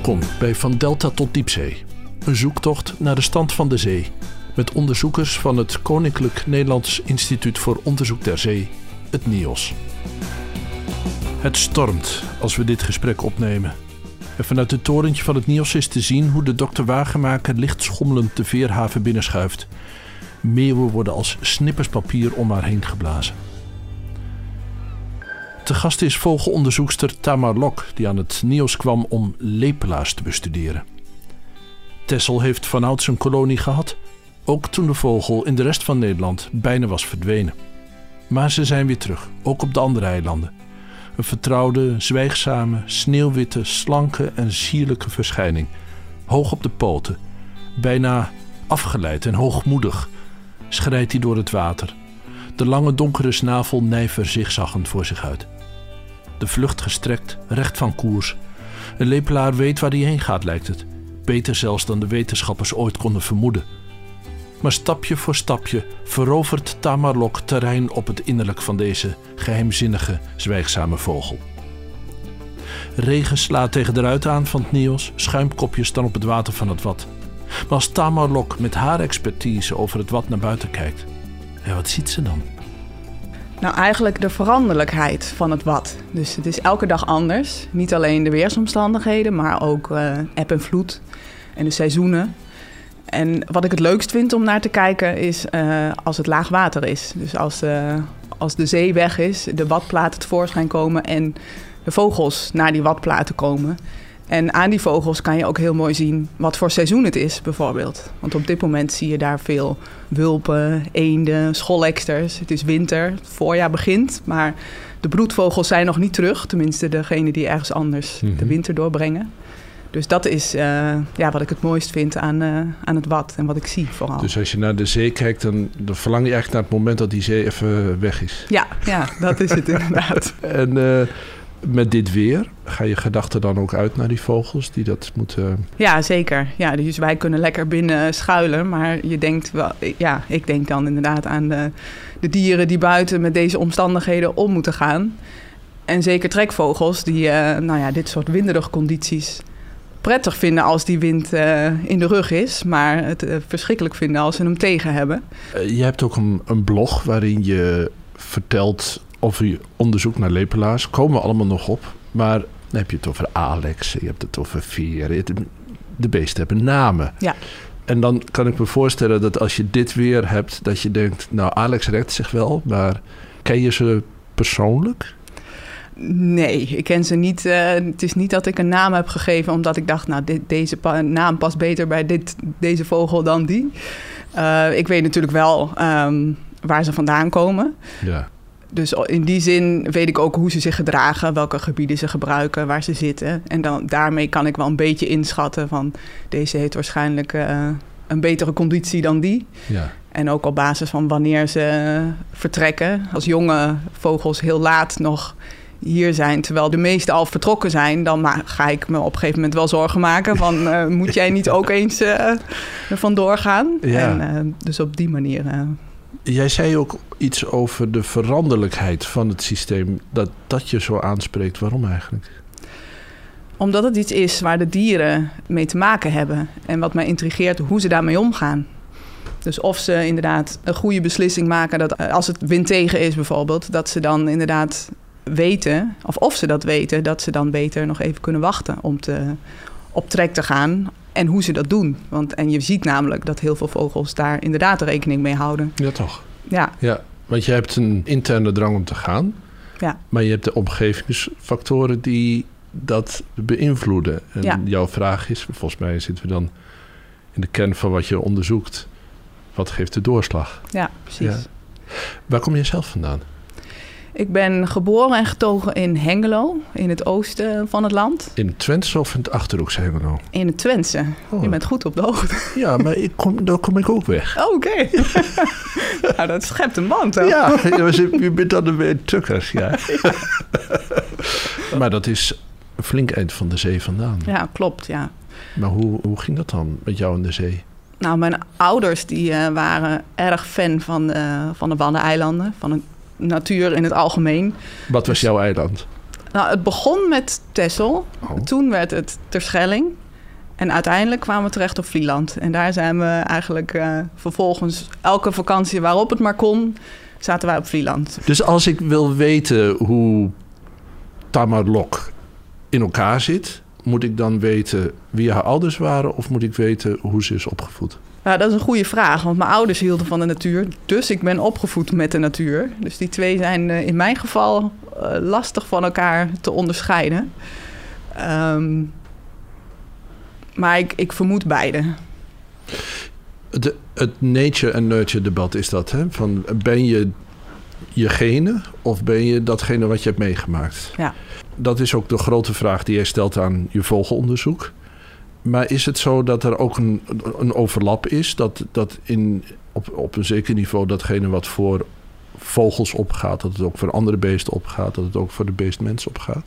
Welkom bij Van Delta tot Diepzee. Een zoektocht naar de stand van de zee. Met onderzoekers van het Koninklijk Nederlands Instituut voor Onderzoek der Zee, het NIOS. Het stormt als we dit gesprek opnemen. En vanuit het torentje van het NIOS is te zien hoe de dokter Wagenmaker licht schommelend de veerhaven binnenschuift. Meeuwen worden als snippers papier om haar heen geblazen. Te gast is vogelonderzoekster Tamar Lok, die aan het NIOS kwam om lepelaars te bestuderen. Tessel heeft vanouds een kolonie gehad, ook toen de vogel in de rest van Nederland bijna was verdwenen. Maar ze zijn weer terug, ook op de andere eilanden. Een vertrouwde, zwijgzame, sneeuwwitte, slanke en sierlijke verschijning. Hoog op de poten, bijna afgeleid en hoogmoedig, schrijdt hij door het water. De lange donkere snavel nijver zigzaggend voor zich uit. De vlucht gestrekt, recht van koers. Een lepelaar weet waar hij heen gaat, lijkt het. Beter zelfs dan de wetenschappers ooit konden vermoeden. Maar stapje voor stapje verovert Tamarlok terrein op het innerlijk van deze geheimzinnige, zwijgzame vogel. Regen slaat tegen de ruit aan van het Nios, schuimkopjes dan op het water van het Wat. Maar als Tamarlok met haar expertise over het Wat naar buiten kijkt, ja, wat ziet ze dan? Nou, eigenlijk de veranderlijkheid van het wat. Dus het is elke dag anders. Niet alleen de weersomstandigheden, maar ook uh, eb en vloed en de seizoenen. En wat ik het leukst vind om naar te kijken is uh, als het laag water is. Dus als, uh, als de zee weg is, de watplaten tevoorschijn komen en de vogels naar die watplaten komen. En aan die vogels kan je ook heel mooi zien wat voor seizoen het is, bijvoorbeeld. Want op dit moment zie je daar veel wulpen, eenden, scholeksters. Het is winter, het voorjaar begint, maar de broedvogels zijn nog niet terug. Tenminste, degene die ergens anders de Mhm. winter doorbrengen. Dus dat is uh, ja, wat ik het mooist vind aan, uh, aan het wat en wat ik zie vooral. Dus als je naar de zee kijkt, dan, dan verlang je eigenlijk naar het moment dat die zee even weg is. Ja, ja dat is het inderdaad. En uh, met dit weer, ga je gedachten dan ook uit naar die vogels die dat moeten... Ja, zeker. Ja, dus wij kunnen lekker binnen schuilen, maar je denkt wel... Ja, ik denk dan inderdaad aan de, de dieren die buiten met deze omstandigheden om moeten gaan. En zeker trekvogels die uh, nou ja, dit soort winderige condities prettig vinden als die wind uh, in de rug is, maar het uh, verschrikkelijk vinden als ze hem tegen hebben. Je hebt ook een, een, blog waarin je vertelt je onderzoek naar lepelaars. Komen we allemaal nog op, maar dan heb je het over Alex, je hebt het over Veer. De beesten hebben namen. Ja. En dan kan ik me voorstellen dat als je dit weer hebt, dat je denkt, nou Alex redt zich wel, maar ken je ze persoonlijk? Nee, ik ken ze niet. Uh, het is niet dat ik een naam heb gegeven omdat ik dacht, nou, dit, deze pa naam past beter bij dit, deze vogel dan die. Uh, ik weet natuurlijk wel um, waar ze vandaan komen. Ja. Dus in die zin weet ik ook hoe ze zich gedragen, welke gebieden ze gebruiken, waar ze zitten. En dan, daarmee kan ik wel een beetje inschatten van deze heeft waarschijnlijk uh, een betere conditie dan die. Ja. En ook op basis van wanneer ze vertrekken. Als jonge vogels heel laat nog hier zijn, terwijl de meesten al vertrokken zijn, dan ga ik me op een gegeven moment wel zorgen maken van uh, moet jij niet ook eens uh, er vandoor gaan? Ja. En, dus op die manier. Jij zei ook iets over de veranderlijkheid van het systeem, dat dat je zo aanspreekt. Waarom eigenlijk? Omdat het iets is waar de dieren mee te maken hebben en wat mij intrigeert hoe ze daarmee omgaan. Dus of ze inderdaad een goede beslissing maken dat als het wind tegen is bijvoorbeeld, dat ze dan inderdaad weten, of of ze dat weten, dat ze dan beter nog even kunnen wachten om te, op trek te gaan. En hoe ze dat doen. Want, en je ziet namelijk dat heel veel vogels daar inderdaad rekening mee houden. Ja, toch? Ja. Ja, want je hebt een interne drang om te gaan. Ja. Maar je hebt de omgevingsfactoren die dat beïnvloeden. En ja. jouw vraag is, volgens mij zitten we dan in de kern van wat je onderzoekt. Wat geeft de doorslag? Ja, precies. Ja. Waar kom je zelf vandaan? Ik ben geboren en getogen in Hengelo, in het oosten van het land. In het Twentse of in het Achterhoekse Hengelo? In het Twentse. Oh. Je bent goed op de hoogte. Ja, maar ik kom, daar kom ik ook weg. Oh, Oké. Okay. nou, dat schept een band, hè? Ja, je bent dan weer tukkers, ja. ja. maar dat is een flink eind van de zee vandaan. Ja, klopt, ja. Maar hoe, hoe ging dat dan met jou in de zee? Nou, mijn ouders die, uh, waren erg fan van de, van de Waddeneilanden, van het natuur in het algemeen. Wat was jouw eiland? Nou, het begon met Texel. Oh. Toen werd het Terschelling. En uiteindelijk kwamen we terecht op Vlieland. En daar zijn we eigenlijk eh, vervolgens elke vakantie waarop het maar kon, zaten wij op Vlieland. Dus als ik wil weten hoe Tamarlok in elkaar zit, moet ik dan weten wie haar ouders waren of moet ik weten hoe ze is opgevoed? Nou, dat is een goede vraag, want mijn ouders hielden van de natuur. Dus ik ben opgevoed met de natuur. Dus die twee zijn eh, in mijn geval eh, lastig van elkaar te onderscheiden. Ehm, maar ik, ik vermoed beide. De, het nature en nurture debat is dat, hè? Van ben je je genen of ben je datgene wat je hebt meegemaakt? Ja. Dat is ook de grote vraag die jij stelt aan je vogelonderzoek. Maar is het zo dat er ook een, een overlap is? Dat, dat in, op, op een zeker niveau datgene wat voor vogels opgaat, dat het ook voor andere beesten opgaat, dat het ook voor de beestmens opgaat?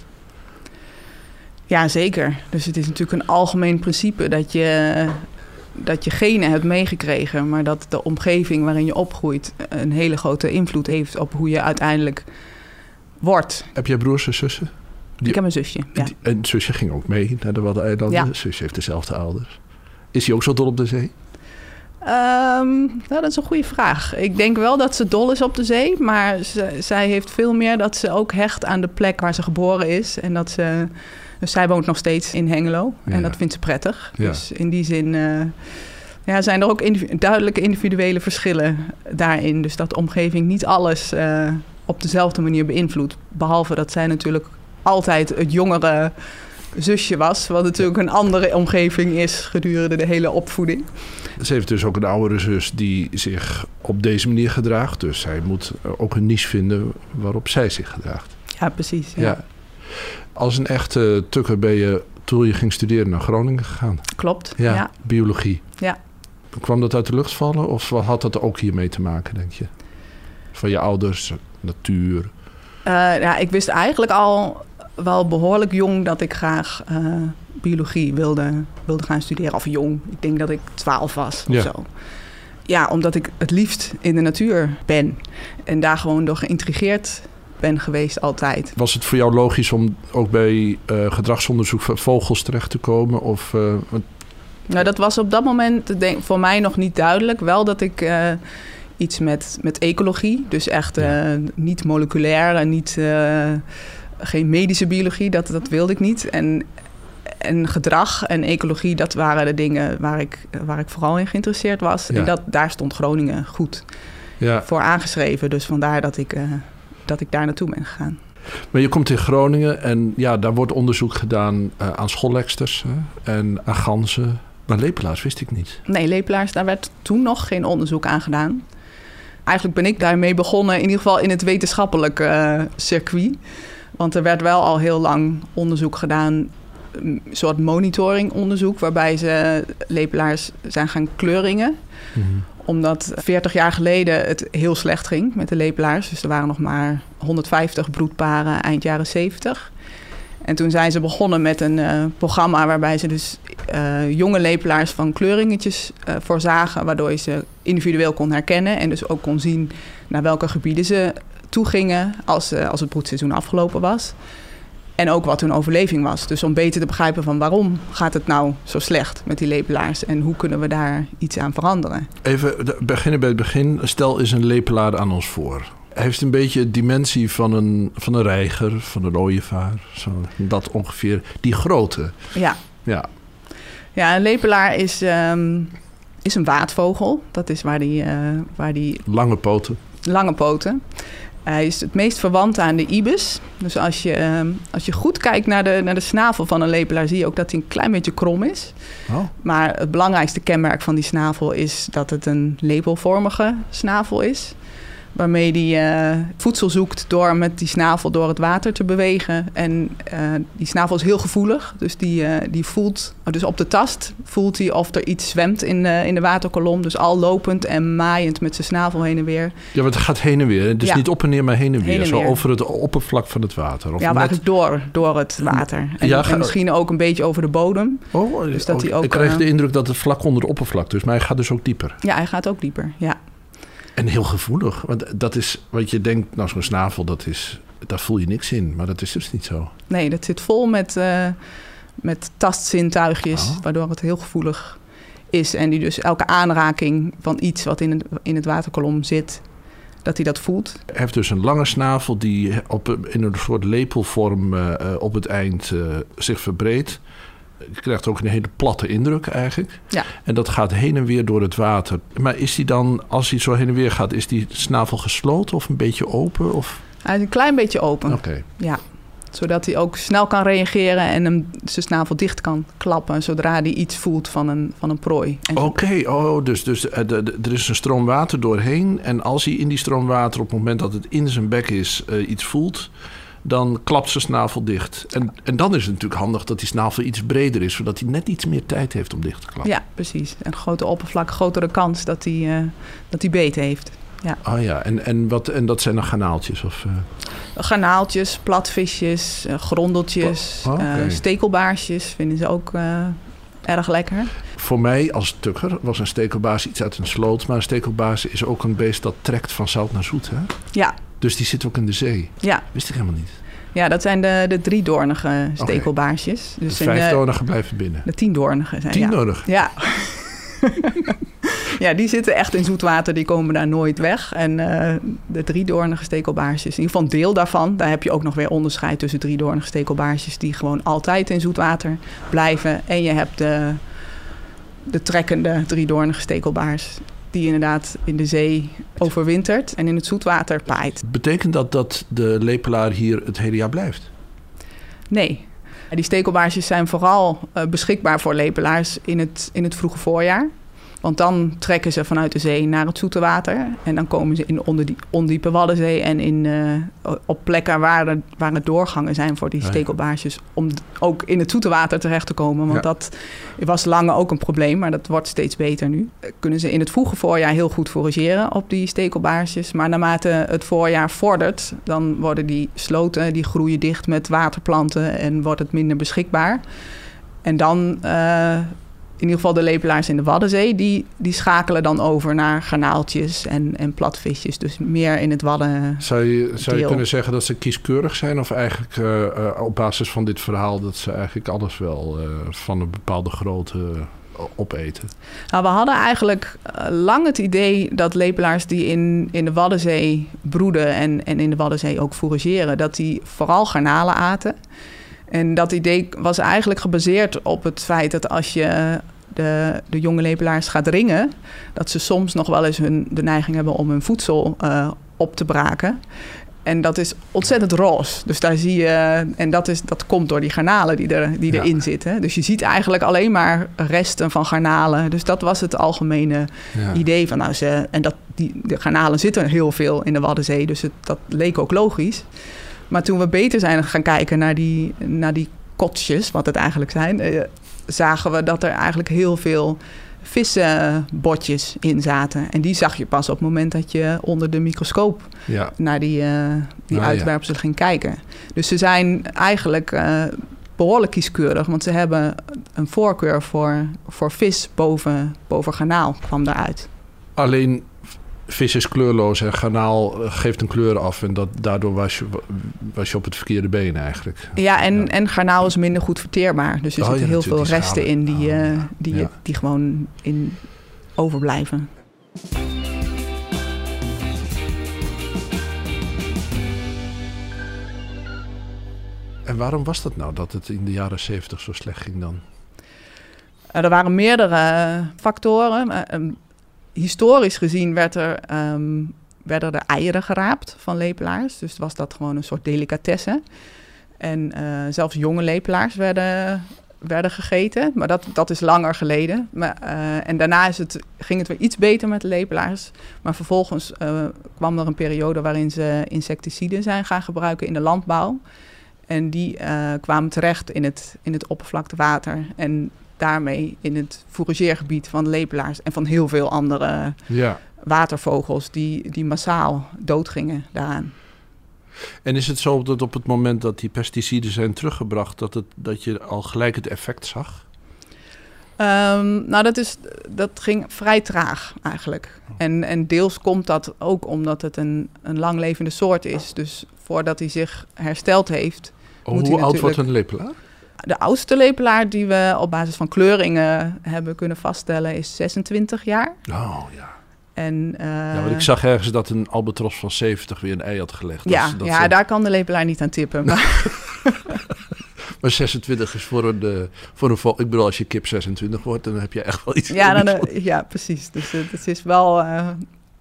Ja, zeker. Dus het is natuurlijk een algemeen principe dat je, dat je genen hebt meegekregen, maar dat de omgeving waarin je opgroeit een hele grote invloed heeft op hoe je uiteindelijk wordt. Heb jij broers en zussen? Die- Ik heb een zusje. Ja. Die- En zusje ging ook mee naar de Waddeneilanden. Ja. Zusje heeft dezelfde ouders. Is hij ook zo dol op de zee? Ehm, nou, dat is een goede vraag. Ik denk wel dat ze dol is op de zee, maar ze- zij heeft veel meer dat ze ook hecht aan de plek waar ze geboren is. En dat ze, dus zij woont nog steeds in Hengelo Ja. en dat vindt ze prettig. Ja. Dus in die zin eh, ja, zijn er ook individu- duidelijke individuele verschillen daarin. Dus dat de omgeving niet alles eh, op dezelfde manier beïnvloedt. Behalve dat zij natuurlijk altijd het jongere zusje was, wat natuurlijk een andere omgeving is gedurende de hele opvoeding. Ze heeft dus ook een oudere zus die zich op deze manier gedraagt. Dus zij moet ook een niche vinden waarop zij zich gedraagt. Ja, precies. Ja. Ja. Als een echte tukker ben je toen je ging studeren naar Groningen gegaan. Klopt. Ja, ja. biologie. Ja. Kwam dat uit de lucht vallen of had dat ook hiermee te maken, denk je? Van je ouders, natuur. Eh, ja, ik wist eigenlijk al wel behoorlijk jong dat ik graag eh, biologie wilde, wilde gaan studeren. Of jong, ik denk dat ik twaalf was of Ja. zo. Ja, omdat ik het liefst in de natuur ben. En daar gewoon door geïntrigeerd ben geweest altijd. Was het voor jou logisch om ook bij eh, gedragsonderzoek van vogels terecht te komen? Of, eh, Nou, dat was op dat moment denk, voor mij nog niet duidelijk. Wel dat ik iets met, met ecologie, dus echt niet moleculair en niet, geen medische biologie, dat, dat wilde ik niet. En, en gedrag en ecologie, dat waren de dingen waar ik, waar ik vooral in geïnteresseerd was. Ja. En dat, daar stond Groningen goed ja. voor aangeschreven. Dus vandaar dat ik, eh, dat ik daar naartoe ben gegaan. Maar je komt in Groningen en ja, daar wordt onderzoek gedaan eh, aan scholleksters hè, en aan ganzen. Maar lepelaars wist ik niet. Nee, lepelaars, daar werd toen nog geen onderzoek aan gedaan. Eigenlijk ben ik daarmee begonnen, in ieder geval in het wetenschappelijke eh, circuit. Want er werd wel al heel lang onderzoek gedaan, een soort monitoringonderzoek, waarbij ze lepelaars zijn gaan kleuringen omdat 40 jaar geleden het heel slecht ging met de lepelaars. Dus er waren nog maar 150 broedparen eind jaren 70. En toen zijn ze begonnen met een eh, programma waarbij ze dus eh, jonge lepelaars van kleuringetjes eh, voorzagen, waardoor je ze individueel kon herkennen en dus ook kon zien naar welke gebieden ze toe gingen als, eh, als het broedseizoen afgelopen was. En ook wat hun overleving was. Dus om beter te begrijpen van waarom gaat het nou zo slecht met die lepelaars en hoe kunnen we daar iets aan veranderen. Even beginnen bij het begin. Stel is een lepelaar aan ons voor. Hij heeft een beetje de dimensie van een, van een reiger, van een ooievaar. Zo, dat ongeveer. Die grote. Ja, Ja, ja een lepelaar is, ehm, is een waadvogel. Dat is waar die, eh, waar die lange poten. lange poten. Hij is het meest verwant aan de ibis. Dus als je, ehm, als je goed kijkt naar de, naar de snavel van een lepelaar, zie je ook dat hij een klein beetje krom is. Oh, Maar het belangrijkste kenmerk van die snavel is dat het een lepelvormige snavel is. Waarmee hij eh, voedsel zoekt door met die snavel door het water te bewegen. En eh, die snavel is heel gevoelig. Dus die, eh, die voelt, dus op de tast voelt hij of er iets zwemt in, de in de waterkolom. Dus al lopend en maaiend met zijn snavel heen en weer. ja, want het gaat heen en weer. Dus Ja. niet op en neer, maar heen en weer. Heen en Zo over het oppervlak van het water. Of ja, maar net- door, door het water. En, Ja, ga- en misschien ook een beetje over de bodem. Oh, Dus dat oh, hij ook, ik krijg de indruk dat het vlak onder de oppervlak dus, maar hij gaat dus ook dieper. Ja, hij gaat ook dieper. Ja, En heel gevoelig, want dat is wat je denkt, nou zo'n snavel, dat is daar voel je niks in, maar dat is dus niet zo. Nee, dat zit vol met, uh, met tastzintuigjes, Oh. waardoor het heel gevoelig is. En die dus elke aanraking van iets wat in het, in het waterkolom zit, dat hij dat voelt. Hij heeft dus een lange snavel die op, in een soort lepelvorm uh, op het eind uh, zich verbreedt. Je krijgt ook een hele platte indruk eigenlijk. Ja. En dat gaat heen en weer door het water. Maar is die dan, als hij zo heen en weer gaat, is die snavel gesloten of een beetje open? Of? Hij is een klein beetje open. Oké. Okay. Ja. Zodat hij ook snel kan reageren en hem zijn snavel dicht kan klappen zodra hij iets voelt van een, van een prooi. Oké, okay. oh, dus, dus uh, de, de, er is een stroom water doorheen. En als hij in die stroom water op het moment dat het in zijn bek is uh, iets voelt, dan klapt zijn snavel dicht. En, en dan is het natuurlijk handig dat die snavel iets breder is, zodat hij net iets meer tijd heeft om dicht te klappen. Ja, precies. Een grote oppervlak, grotere kans dat hij, uh, dat hij beet heeft. Ja. Oh ja, en, en, wat, en dat zijn dan garnaaltjes? Of, uh... Garnaaltjes, platvisjes, uh, grondeltjes, Oh, okay. uh, stekelbaarsjes vinden ze ook uh, erg lekker. Voor mij als tukker was een stekelbaars iets uit een sloot. Maar een stekelbaars is ook een beest dat trekt van zout naar zoet. Hè? Ja. Dus die zit ook in de zee. Ja. Wist ik helemaal niet. Ja, dat zijn de, de driedoornige stekelbaarsjes. Dus de vijfdoornige blijven binnen. De tiendoornige zijn Tiendoornig? Ja. ja, die zitten echt in zoetwater, die komen daar nooit weg. En uh, de driedoornige stekelbaarsjes, in ieder geval een deel daarvan. Daar heb je ook nog weer onderscheid tussen driedoornige stekelbaarsjes... die gewoon altijd in zoetwater blijven. En je hebt de, de trekkende driedoornige stekelbaars... die inderdaad in de zee overwintert en in het zoetwater paait. Betekent dat dat de lepelaar hier het hele jaar blijft? Nee. Die stekelbaarsjes zijn vooral uh, beschikbaar voor lepelaars in het, in het vroege voorjaar. Want dan trekken ze vanuit de zee naar het zoete water. En dan komen ze in onder die ondiepe Waddenzee en in, uh, op plekken waar er, waar er doorgangen zijn voor die Ja, stekelbaarsjes. Om ook in het zoete water terecht te komen. Want Ja. dat was lang ook een probleem, maar dat wordt steeds beter nu. Eh, Kunnen ze in het vroege voorjaar heel goed forageren op die stekelbaarsjes. Maar naarmate het voorjaar vordert, dan worden die sloten, die groeien dicht met waterplanten en wordt het minder beschikbaar. En dan, eh, in ieder geval de lepelaars in de Waddenzee, die, die schakelen dan over naar garnaaltjes en, en platvisjes. Dus meer in het Wadden. Zou je, zou je kunnen zeggen dat ze kieskeurig zijn? Of eigenlijk eh, eh, op basis van dit verhaal... dat ze eigenlijk alles wel eh, van een bepaalde grootte opeten? Nou, we hadden eigenlijk lang het idee dat lepelaars die in, in de Waddenzee broeden en, en in de Waddenzee ook fourageren, dat die vooral garnalen aten. En dat idee was eigenlijk gebaseerd op het feit dat als je de, de jonge lepelaars gaat ringen, dat ze soms nog wel eens hun, de neiging hebben om hun voedsel eh, op te braken. En dat is ontzettend roze. Dus daar zie je. En dat, is, dat komt door die garnalen die, er, die Ja. erin zitten. Dus je ziet eigenlijk alleen maar resten van garnalen. Dus dat was het algemene Ja. idee van nou ze. En dat, die, de garnalen zitten heel veel in de Waddenzee. Dus het, dat leek ook logisch. Maar toen we beter zijn gaan kijken naar die, naar die kotsjes, wat het eigenlijk zijn, eh, zagen we dat er eigenlijk heel veel vissenbotjes in zaten. En die zag je pas op het moment dat je onder de microscoop Ja. naar die, eh die Ah, ja. uitwerpselen ging kijken. Dus ze zijn eigenlijk eh, behoorlijk kieskeurig, want ze hebben een voorkeur voor, voor vis boven, boven garnaal, kwam daaruit. Alleen vis is kleurloos en garnaal eh, geeft een kleur af. En dat, daardoor was je, was je op het verkeerde been eigenlijk. Ja, en, Ja. en garnaal is minder goed verteerbaar. Dus er Oh, zitten ja, heel veel resten in die, schalen. eh, die, ja. die gewoon in overblijven. En waarom was dat nou dat het in de jaren zeventig zo slecht ging dan? Eh, er waren meerdere factoren. Historisch gezien werd er, ehm, werden er eieren geraapt van lepelaars. Dus was dat gewoon een soort delicatesse. En eh, zelfs jonge lepelaars werden, werden gegeten. Maar dat, dat is langer geleden. Maar, eh, en daarna is het, ging het weer iets beter met lepelaars. Maar vervolgens eh, kwam er een periode waarin ze insecticiden zijn gaan gebruiken in de landbouw. En die kwamen terecht in het, in het oppervlaktewater. En daarmee in het fourageergebied van lepelaars en van heel veel andere Ja. watervogels die, die massaal doodgingen daaraan. En is het zo dat op het moment dat die pesticiden zijn teruggebracht, dat, het, dat je al gelijk het effect zag? Ehm, nou, dat, is, dat ging vrij traag eigenlijk. Oh. En, en deels komt dat ook omdat het een, een langlevende soort is. Dus voordat hij zich hersteld heeft. Oh, Moet hoe hij oud wordt een lepelaar? De oudste lepelaar die we op basis van kleuringen hebben kunnen vaststellen is 26 jaar. Oh ja. En, eh, ja want ik zag ergens dat een albatros van 70 weer een ei had gelegd. ja, Dus dat ja daar kan de lepelaar niet aan tippen. Maar Maar 26 is voor een, eh, voor een vol. Ik bedoel, als je kip 26 wordt, dan heb je echt wel iets. ja, dan, eh, ja, precies. Dus het, het is wel eh,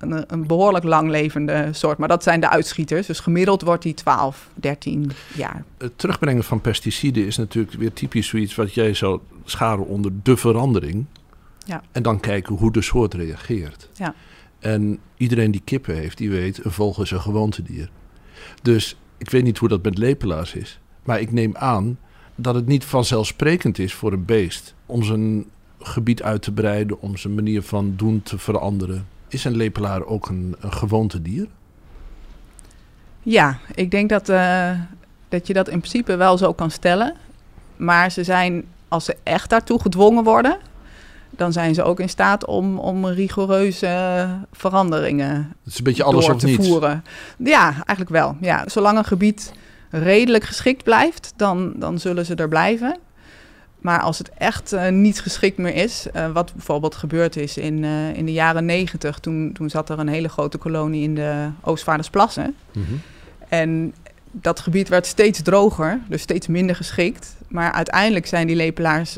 een, een behoorlijk langlevende soort. Maar dat zijn de uitschieters. Dus gemiddeld wordt die 12, 13 jaar. Het terugbrengen van pesticiden is natuurlijk weer typisch zoiets wat jij zou scharen onder de verandering. Ja. En dan kijken hoe de soort reageert. Ja. En iedereen die kippen heeft, die weet, een vogel is een gewoontedier. Dus ik weet niet hoe dat met lepelaars is. Maar ik neem aan dat het niet vanzelfsprekend is voor een beest om zijn gebied uit te breiden, om zijn manier van doen te veranderen. Is een lepelaar ook een, een gewoontedier? Ja, ik denk dat, eh, dat je dat in principe wel zo kan stellen. Maar ze zijn, als ze echt daartoe gedwongen worden, dan zijn ze ook in staat om, om rigoureuze veranderingen Het is een beetje alles door te niets. voeren. Ja, eigenlijk wel. Ja, zolang een gebied redelijk geschikt blijft, dan, dan zullen ze er blijven. Maar als het echt eh, niet geschikt meer is, eh, wat bijvoorbeeld gebeurd is in, eh, in de jaren negentig, toen, toen zat er een hele grote kolonie in de Oostvaardersplassen. Mhm. En dat gebied werd steeds droger, dus steeds minder geschikt. Maar uiteindelijk zijn die lepelaars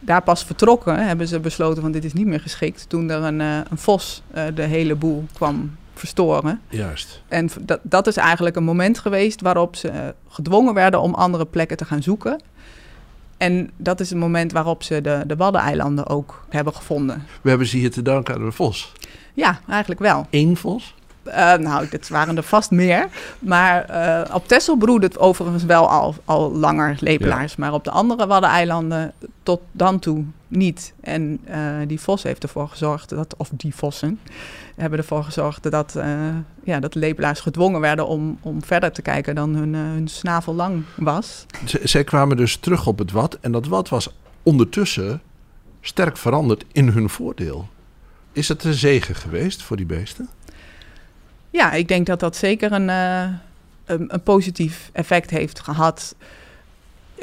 daar pas vertrokken. Hebben ze besloten van dit is niet meer geschikt. Toen er een, een vos de hele boel kwam verstoren. Juist. En dat, dat is eigenlijk een moment geweest waarop ze gedwongen werden om andere plekken te gaan zoeken. En dat is het moment waarop ze de, de Waddeneilanden ook hebben gevonden. We hebben ze hier te danken aan de vos. Ja, eigenlijk wel. Eén vos? Eh, nou, dit waren er vast meer. Maar eh, op Texel broedt het overigens wel al, al langer lepelaars. Maar op de andere Waddeneilanden tot dan toe niet. En eh, die vos heeft ervoor gezorgd dat, of die vossen hebben ervoor gezorgd dat, eh, ja, dat lepelaars gedwongen werden om, om verder te kijken dan hun, eh, hun snavel lang was. Z- zij kwamen dus terug op het wat. En dat wat was ondertussen sterk veranderd in hun voordeel. Is het een zegen geweest voor die beesten? Ja, ik denk dat dat zeker een, eh, een, een positief effect heeft gehad.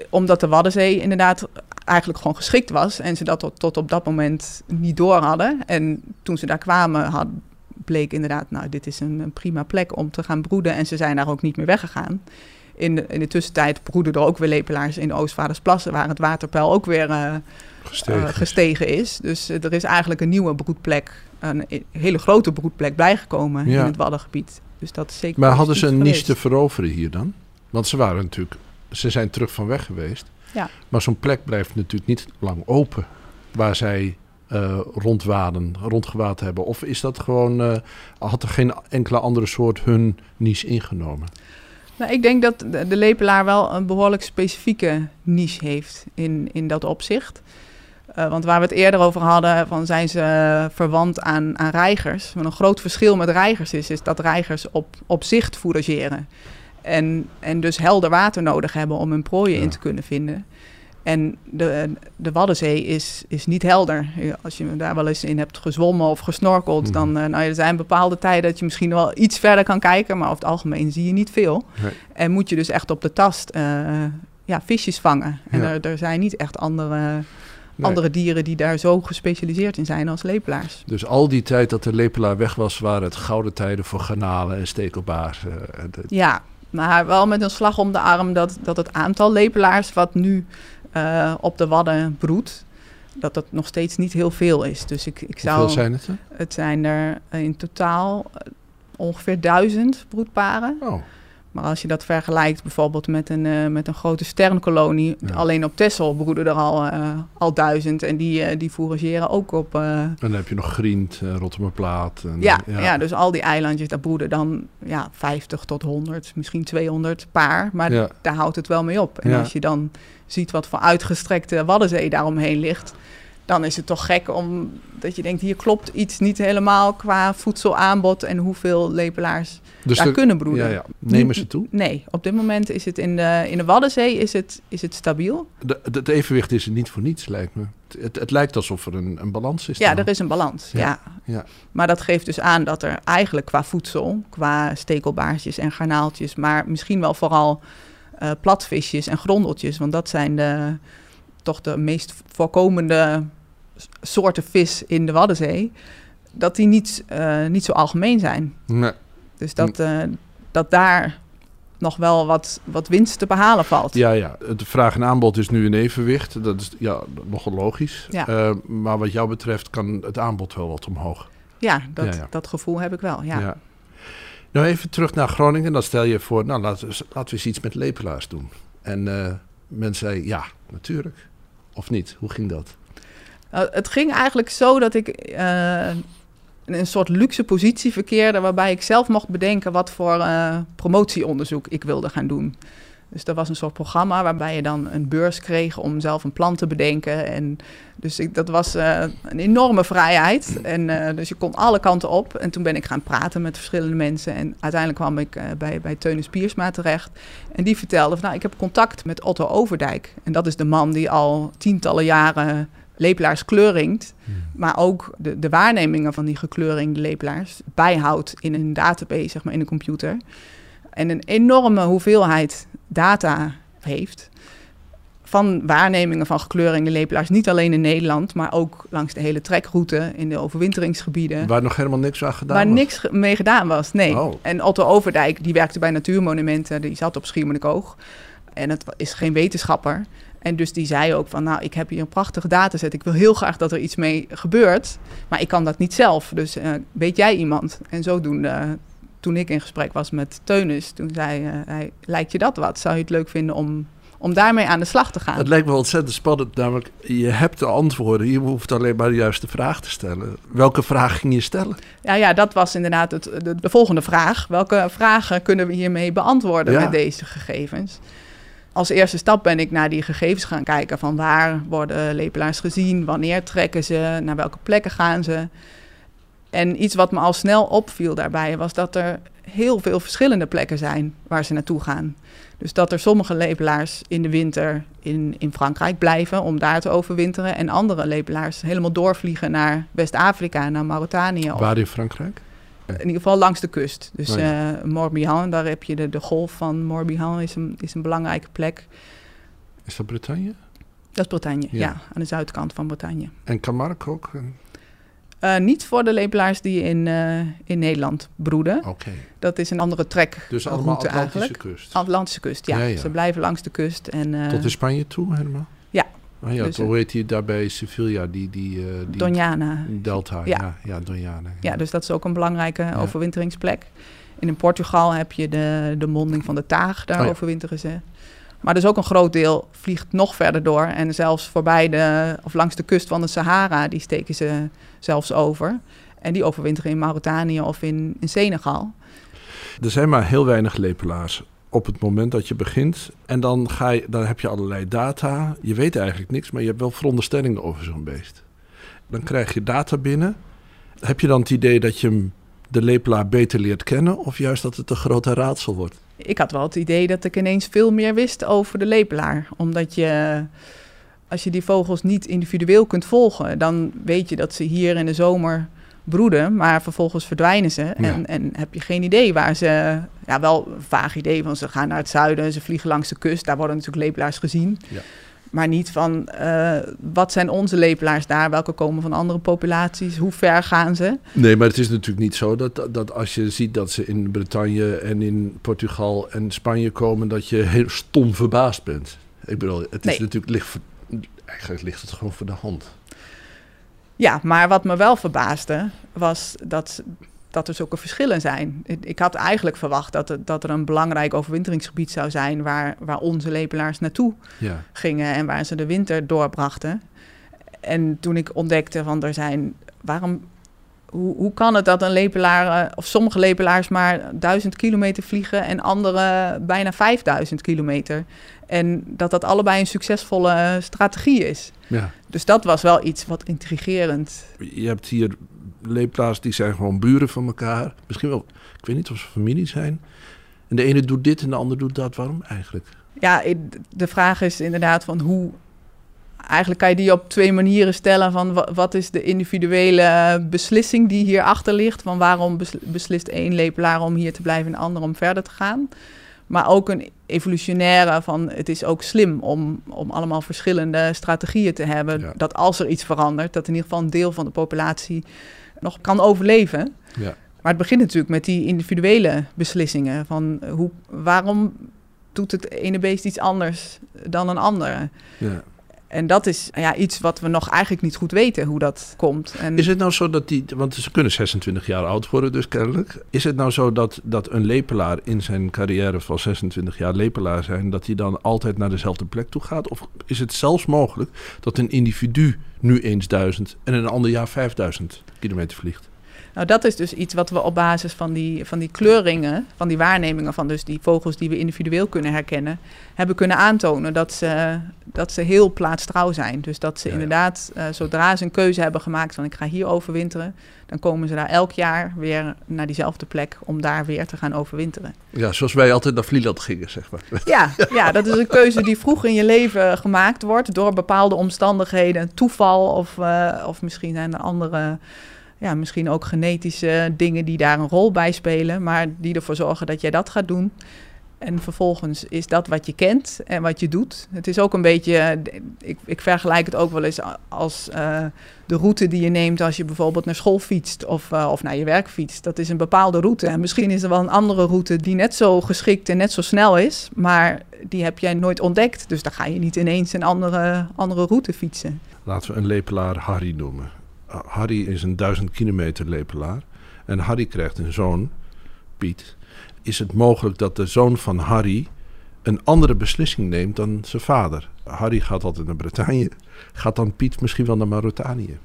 Omdat de Waddenzee inderdaad eigenlijk gewoon geschikt was. En ze dat tot, tot op dat moment niet door hadden. En toen ze daar kwamen, had, bleek inderdaad, nou, dit is een, een prima plek om te gaan broeden. En ze zijn daar ook niet meer weggegaan. In de, in de tussentijd broeden er ook weer lepelaars in de Oostvaardersplassen, waar het waterpeil ook weer eh, Gestegen. eh, gestegen is. Dus eh, er is eigenlijk een nieuwe broedplek, een e- hele grote broedplek bijgekomen Ja. in het Waddengebied. Dus dat is zeker maar hadden ze een niche te veroveren hier dan? Want ze waren natuurlijk, ze zijn terug van weg geweest. Ja. Maar zo'n plek blijft natuurlijk niet lang open. Waar zij eh, rondwaden, rondgewaad hebben. Of is dat gewoon, eh, had er geen enkele andere soort hun niche ingenomen? Nou, ik denk dat de, de lepelaar wel een behoorlijk specifieke niche heeft in, in dat opzicht. Eh, want waar we het eerder over hadden, van zijn ze verwant aan, aan reigers. Maar een groot verschil met reigers is, is dat reigers op, op zicht fourageren. En, en dus helder water nodig hebben om hun prooien Ja. in te kunnen vinden. En de, de Waddenzee is, is niet helder. Als je daar wel eens in hebt gezwommen of gesnorkeld, Mhm. dan uh, nou, ja, er zijn bepaalde tijden dat je misschien wel iets verder kan kijken, maar over het algemeen zie je niet veel. Nee. En moet je dus echt op de tast uh, ja, visjes vangen. En Ja. er, er zijn niet echt andere, Nee. andere dieren die daar zo gespecialiseerd in zijn als lepelaars. Dus al die tijd dat de lepelaar weg was, waren het gouden tijden voor garnalen en stekelbaars. eh, de- Ja, maar wel met een slag om de arm dat, dat het aantal lepelaars wat nu uh, op de wadden broedt, dat dat nog steeds niet heel veel is. Dus ik, ik zou. Hoeveel zijn het er? Het zijn er in totaal uh, ongeveer duizend broedparen. Oh, Maar als je dat vergelijkt bijvoorbeeld met een, uh, met een grote sternkolonie, Ja. alleen op Texel broeden er al, uh, al duizend en die, uh, die fourageren ook op. en dan heb je nog Grient, uh, Rotterdamplaat. En, ja, ja. dus al die eilandjes, daar broeden dan ja, 50 tot 100, misschien 200 paar, maar Ja. daar houdt het wel mee op. En als je dan ziet wat voor uitgestrekte Waddenzee daaromheen ligt, dan is het toch gek om dat je denkt, hier klopt iets niet helemaal qua voedselaanbod en hoeveel lepelaars Dus daar kunnen broeden. Ja, ja. Nemen ze toe? Nee, op dit moment is het in de, in de Waddenzee is het, is het stabiel. De, de- het evenwicht is er niet voor niets, lijkt me. Het, het, het lijkt alsof er een, een balans is. Ja, dan. er is een balans. Ja, Ja. ja. Maar dat geeft dus aan dat er eigenlijk qua voedsel, qua stekelbaarsjes en garnaaltjes, maar misschien wel vooral eh, platvisjes en grondeltjes, want dat zijn de, toch de meest voorkomende soorten vis in de Waddenzee, dat die niet, eh, niet zo algemeen zijn. Nee. Dus dat, eh, dat daar nog wel wat, wat winst te behalen valt. Ja, ja. Het vraag en aanbod is nu in evenwicht. Dat is ja, nogal logisch. Ja. Eh, maar wat jou betreft kan het aanbod wel wat omhoog. Ja, dat, Ja, ja. dat gevoel heb ik wel. Ja. Nou, even terug naar Groningen. Dan stel je voor, nou, laten we, eens- laten we eens iets met lepelaars doen. En men zei, ja, natuurlijk. Of niet? Hoe ging dat? Nou, het ging eigenlijk zo dat ik eh, in een soort luxe positie verkeerde, waarbij ik zelf mocht bedenken wat voor eh, promotieonderzoek ik wilde gaan doen. Dus dat was een soort programma waarbij je dan een beurs kreeg om zelf een plan te bedenken. En dus ik, dat was eh, een enorme vrijheid. En dus je kon alle kanten op. En toen ben ik gaan praten met verschillende mensen. En uiteindelijk kwam ik bij, bij Teunis Piersma terecht. En die vertelde van, nou, ik heb contact met Otto Overdijk. En dat is de man die al tientallen jaren lepelaars kleuringt. Maar ook de, de waarnemingen van die gekleurde lepelaars bijhoudt in een database, zeg maar, in een computer. En een enorme hoeveelheid data heeft van waarnemingen van gekleurde lepelaars. Niet alleen in Nederland, maar ook langs de hele trekroute in de overwinteringsgebieden. Waar nog helemaal niks aan gedaan Waar was. niks ge- mee gedaan was, nee. Oh. En Otto Overdijk, die werkte bij Natuurmonumenten, die zat op Schiermonnikoog. En het is geen wetenschapper. En dus die zei ook van, nou, ik heb hier een prachtige dataset. Ik wil heel graag dat er iets mee gebeurt, maar ik kan dat niet zelf. Dus eh, weet jij iemand? En zodoende, toen ik in gesprek was met Teunis, toen zei eh, hij, lijkt je dat wat? Zou je het leuk vinden om, om daarmee aan de slag te gaan? Het lijkt me ontzettend spannend, namelijk je hebt de antwoorden. Je hoeft alleen maar de juiste vraag te stellen. Welke vraag ging je stellen? Ja, ja, dat was inderdaad het, de, de volgende vraag. Welke vragen kunnen we hiermee beantwoorden Ja. met deze gegevens? Als eerste stap ben ik naar die gegevens gaan kijken van waar worden lepelaars gezien, wanneer trekken ze, naar welke plekken gaan ze. En iets wat me al snel opviel daarbij was dat er heel veel verschillende plekken zijn waar ze naartoe gaan. Dus dat er sommige lepelaars in de winter in, in Frankrijk blijven om daar te overwinteren. En andere lepelaars helemaal doorvliegen naar West-Afrika, naar Mauritanië. Waar in Frankrijk? In ieder geval langs de kust. Dus Oh ja. eh, Morbihan, daar heb je de, de golf van Morbihan, is een, is een belangrijke plek. Is dat Bretagne? Dat is Bretagne, Ja. ja. aan de zuidkant van Bretagne. En Camargue ook? Eh, niet voor de lepelaars die in, eh, in Nederland broeden. Oké. Dat is een andere trek. Dus allemaal Atlantische eigenlijk. kust. Atlantische kust, ja. Ja, ja. Ze blijven langs de kust. En, eh, Tot in Spanje toe helemaal? Oh ja, Dus, hoe heet die daarbij Sevilla, die, die, eh, die Doñana. delta? Ja, Ja. ja, dus dat is ook een belangrijke overwinteringsplek. En in Portugal heb je de, de monding van de Taag, daar Oh overwinteren ze. Maar dus ook een groot deel vliegt nog verder door. En zelfs voorbij de, of langs de kust van de Sahara, die steken ze zelfs over. En die overwinteren in Mauritanië of in, in Senegal. Er zijn maar heel weinig lepelaars op het moment dat je begint. En dan, ga je, dan heb je allerlei data. Je weet eigenlijk niks, maar je hebt wel veronderstellingen over zo'n beest. Dan krijg je data binnen. Heb je dan het idee dat je hem, de lepelaar beter leert kennen... of juist dat het een grote raadsel wordt? Ik had wel het idee dat ik ineens veel meer wist over de lepelaar. Omdat je, als je die vogels niet individueel kunt volgen, dan weet je dat ze hier in de zomer broeden, maar vervolgens verdwijnen ze. En, en heb je geen idee waar ze. Ja, wel een vaag idee van ze gaan naar het zuiden, ze vliegen langs de kust. Daar worden natuurlijk lepelaars gezien. Ja. Maar niet van eh, wat zijn onze lepelaars daar, welke komen van andere populaties, hoe ver gaan ze. Nee, maar het is natuurlijk niet zo dat, dat als je ziet dat ze in Bretagne en in Portugal en Spanje komen, dat je heel stom verbaasd bent. Ik bedoel, het is Nee. natuurlijk ligt, voor- eigenlijk ligt het gewoon voor de hand. Ja, maar wat me wel verbaasde was dat, dat er zulke verschillen zijn. Ik- had eigenlijk verwacht dat er, dat er een belangrijk overwinteringsgebied zou zijn waar, waar onze lepelaars naartoe Ja. gingen en waar ze de winter doorbrachten. En toen ik ontdekte van er zijn, waarom hoe, hoe kan het dat een lepelaar, eh, of sommige lepelaars maar 1000 kilometer vliegen en andere bijna 5000 kilometer? En dat dat allebei een succesvolle strategie is. Ja. Dus dat was wel iets wat intrigerend. Je hebt hier lepelaars die zijn gewoon buren van elkaar. Misschien wel, ik weet niet of ze familie zijn. En de ene doet dit en de ander doet dat. Waarom eigenlijk? Ja, de vraag is inderdaad van hoe eigenlijk kan je die op twee manieren stellen. Van wat is de individuele beslissing die hierachter ligt? Van waarom beslist één lepelaar om hier te blijven en de ander om verder te gaan? Maar ook een evolutionaire van het is ook slim om, om allemaal verschillende strategieën te hebben. Dat als er iets verandert, dat in ieder geval een deel van de populatie nog kan overleven. Ja. Maar het begint natuurlijk met die individuele beslissingen. Van hoe, waarom doet het ene beest iets anders dan een andere? Ja. En dat is ja, iets wat we nog eigenlijk niet goed weten hoe dat komt. En... Is het nou zo dat die, want ze kunnen 26 jaar oud worden dus kennelijk. Is het nou zo dat, dat een lepelaar in zijn carrière van 26 jaar lepelaar zijn, dat hij dan altijd naar dezelfde plek toe gaat? Of is het zelfs mogelijk dat een individu nu eens 1000 en een ander jaar 5000 kilometer vliegt? Nou, dat is dus iets wat we op basis van die, van die kleuringen, van die waarnemingen van dus die vogels die we individueel kunnen herkennen, hebben kunnen aantonen dat ze, dat ze heel plaatstrouw zijn. Dus dat ze inderdaad, uh, zodra ze een keuze hebben gemaakt van ik ga hier overwinteren, dan komen ze daar elk jaar weer naar diezelfde plek om daar weer te gaan overwinteren. Ja, zoals wij altijd naar Vlieland gingen, zeg maar. Ja, ja, dat is een keuze die vroeg in je leven gemaakt wordt door bepaalde omstandigheden, toeval of, uh, of misschien zijn er andere ja, misschien ook genetische dingen die daar een rol bij spelen, maar die ervoor zorgen dat jij dat gaat doen. En vervolgens is dat wat je kent en wat je doet. Het is ook een beetje, ik, ik vergelijk het ook wel eens als uh, de route die je neemt als je bijvoorbeeld naar school fietst of, uh, of naar je werk fietst. Dat is een bepaalde route. En misschien is er wel een andere route die net zo geschikt en net zo snel is, maar die heb jij nooit ontdekt. Dus dan ga je niet ineens een andere, andere route fietsen. Laten we een lepelaar Harry noemen. Harry is een duizend kilometer lepelaar. En Harry krijgt een zoon, Piet. Is het mogelijk dat de zoon van Harry een andere beslissing neemt dan zijn vader? Harry gaat altijd naar Bretagne. Gaat dan Piet misschien wel naar Mauritanië?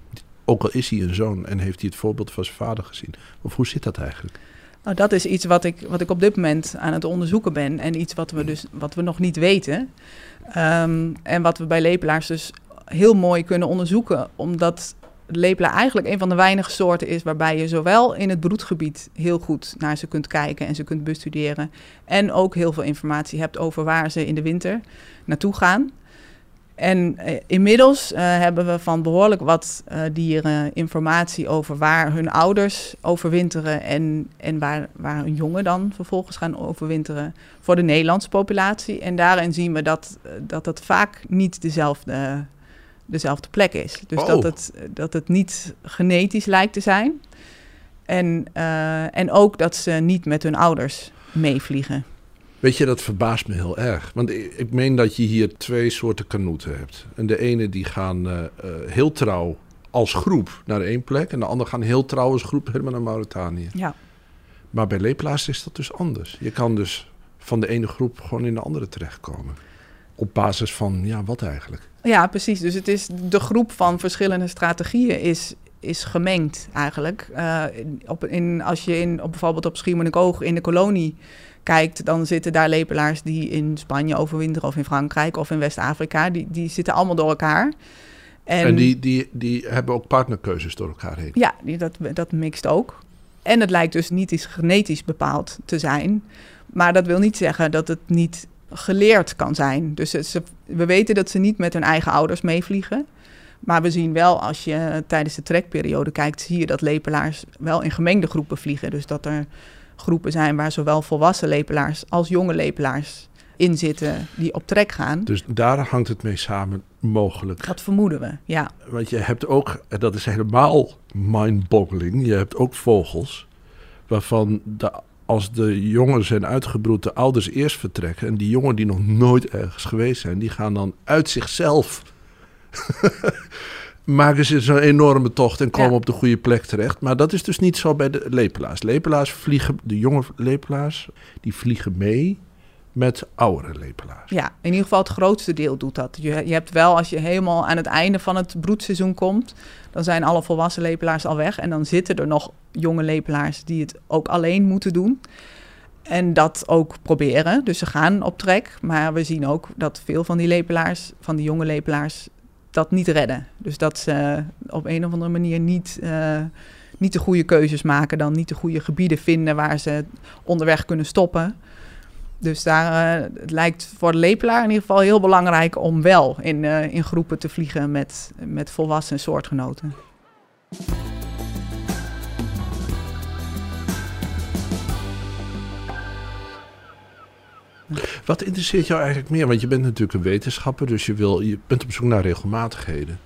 Ook al is hij een zoon en heeft hij het voorbeeld van zijn vader gezien. Of hoe zit dat eigenlijk? Nou, dat is iets wat ik, wat ik op dit moment aan het onderzoeken ben. En iets wat we, dus, wat we nog niet weten. Um, en wat we bij lepelaars dus heel mooi kunnen onderzoeken. Omdat lepela eigenlijk een van de weinige soorten is waarbij je zowel in het broedgebied heel goed naar ze kunt kijken en ze kunt bestuderen. En ook heel veel informatie hebt over waar ze in de winter naartoe gaan. En eh, inmiddels uh, hebben we van behoorlijk wat uh, dieren informatie over waar hun ouders overwinteren en, en waar, waar hun jongen dan vervolgens gaan overwinteren voor de Nederlandse populatie. En daarin zien we dat, dat het vaak niet dezelfde dezelfde plek is. Dus dat, oh. het, dat het niet genetisch lijkt te zijn. En, uh, en ook dat ze niet met hun ouders meevliegen. Weet je, dat verbaast me heel erg. Want ik, ik meen dat je hier twee soorten kanoeten hebt. En de ene die gaan uh, uh, heel trouw als groep naar één plek. En de andere gaan heel trouw als groep helemaal naar Mauritanië. Ja. Maar bij lepelaars is dat dus anders. Je kan dus van de ene groep gewoon in de andere terechtkomen. Op basis van, ja, wat eigenlijk? Ja, precies. Dus het is de groep van verschillende strategieën is, is gemengd eigenlijk. Uh, op, in, als je in, op, bijvoorbeeld op Schiermonnikoog in de kolonie kijkt, dan zitten daar lepelaars die in Spanje overwinteren of in Frankrijk of in West-Afrika. Die, die zitten allemaal door elkaar. En, en, die, die, die hebben ook partnerkeuzes door elkaar heen? Ja, die, dat, dat mixt ook. En het lijkt dus niet eens genetisch bepaald te zijn. Maar dat wil niet zeggen dat het niet geleerd kan zijn. Dus ze, we weten dat ze niet met hun eigen ouders meevliegen. Maar we zien wel, als je tijdens de trekperiode kijkt, zie je dat lepelaars wel in gemengde groepen vliegen. Dus dat er groepen zijn waar zowel volwassen lepelaars als jonge lepelaars in zitten die op trek gaan. Dus daar hangt het mee samen, mogelijk. Dat vermoeden we, ja. Want je hebt ook, en dat is helemaal mind-boggling, je hebt ook vogels waarvan de als de jongen zijn uitgebroed, de ouders eerst vertrekken. En die jongen die nog nooit ergens geweest zijn, die gaan dan uit zichzelf. maken ze zo'n enorme tocht en komen op de goede plek terecht. Maar dat is dus niet zo bij de lepelaars. Lepelaars vliegen, de jonge lepelaars, die vliegen mee met oudere lepelaars. Ja, in ieder geval het grootste deel doet dat. Je, je hebt wel, als je helemaal aan het einde van het broedseizoen komt, dan zijn alle volwassen lepelaars al weg. En dan zitten er nog jonge lepelaars die het ook alleen moeten doen. En dat ook proberen. Dus ze gaan op trek. Maar we zien ook dat veel van die lepelaars, van die jonge lepelaars, dat niet redden. Dus dat ze op een of andere manier niet, uh, niet de goede keuzes maken, dan niet de goede gebieden vinden waar ze onderweg kunnen stoppen. Dus daar uh, het lijkt voor de lepelaar in ieder geval heel belangrijk om wel in, uh, in groepen te vliegen met, met volwassen soortgenoten. Wat interesseert jou eigenlijk meer? Want je bent natuurlijk een wetenschapper, dus je, wil, je bent op zoek naar regelmatigheden.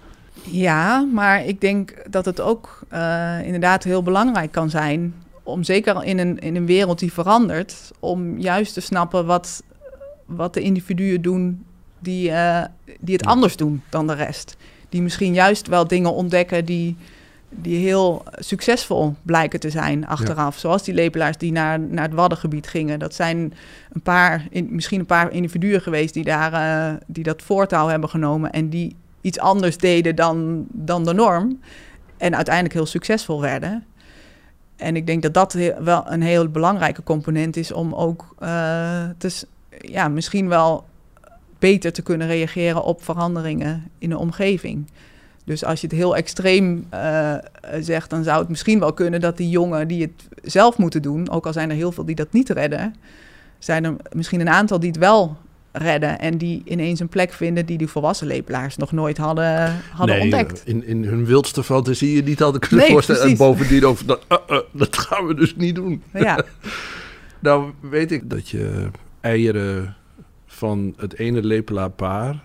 Ja, maar ik denk dat het ook uh, inderdaad heel belangrijk kan zijn om zeker in een, in een wereld die verandert, om juist te snappen wat, wat de individuen doen die, uh, die het anders doen dan de rest. Die misschien juist wel dingen ontdekken die, die heel succesvol blijken te zijn achteraf. Ja. Zoals die lepelaars die naar, naar het Waddengebied gingen. Dat zijn een paar, in, misschien een paar individuen geweest die, daar, uh, die dat voortouw hebben genomen en die iets anders deden dan, dan de norm. En uiteindelijk heel succesvol werden. En ik denk dat dat wel een heel belangrijke component is om ook uh, te, ja, misschien wel beter te kunnen reageren op veranderingen in de omgeving. Dus als je het heel extreem uh, zegt, dan zou het misschien wel kunnen dat die jongen die het zelf moeten doen, ook al zijn er heel veel die dat niet redden, zijn er misschien een aantal die het wel redden en die ineens een plek vinden die die volwassen lepelaars nog nooit hadden, hadden nee, ontdekt. In, in hun wildste fantasie je niet hadden kunnen nee, voorstellen. Precies. En bovendien over dat, uh, uh, dat gaan we dus niet doen. Ja. nou weet ik dat je eieren van het ene lepelaarpaar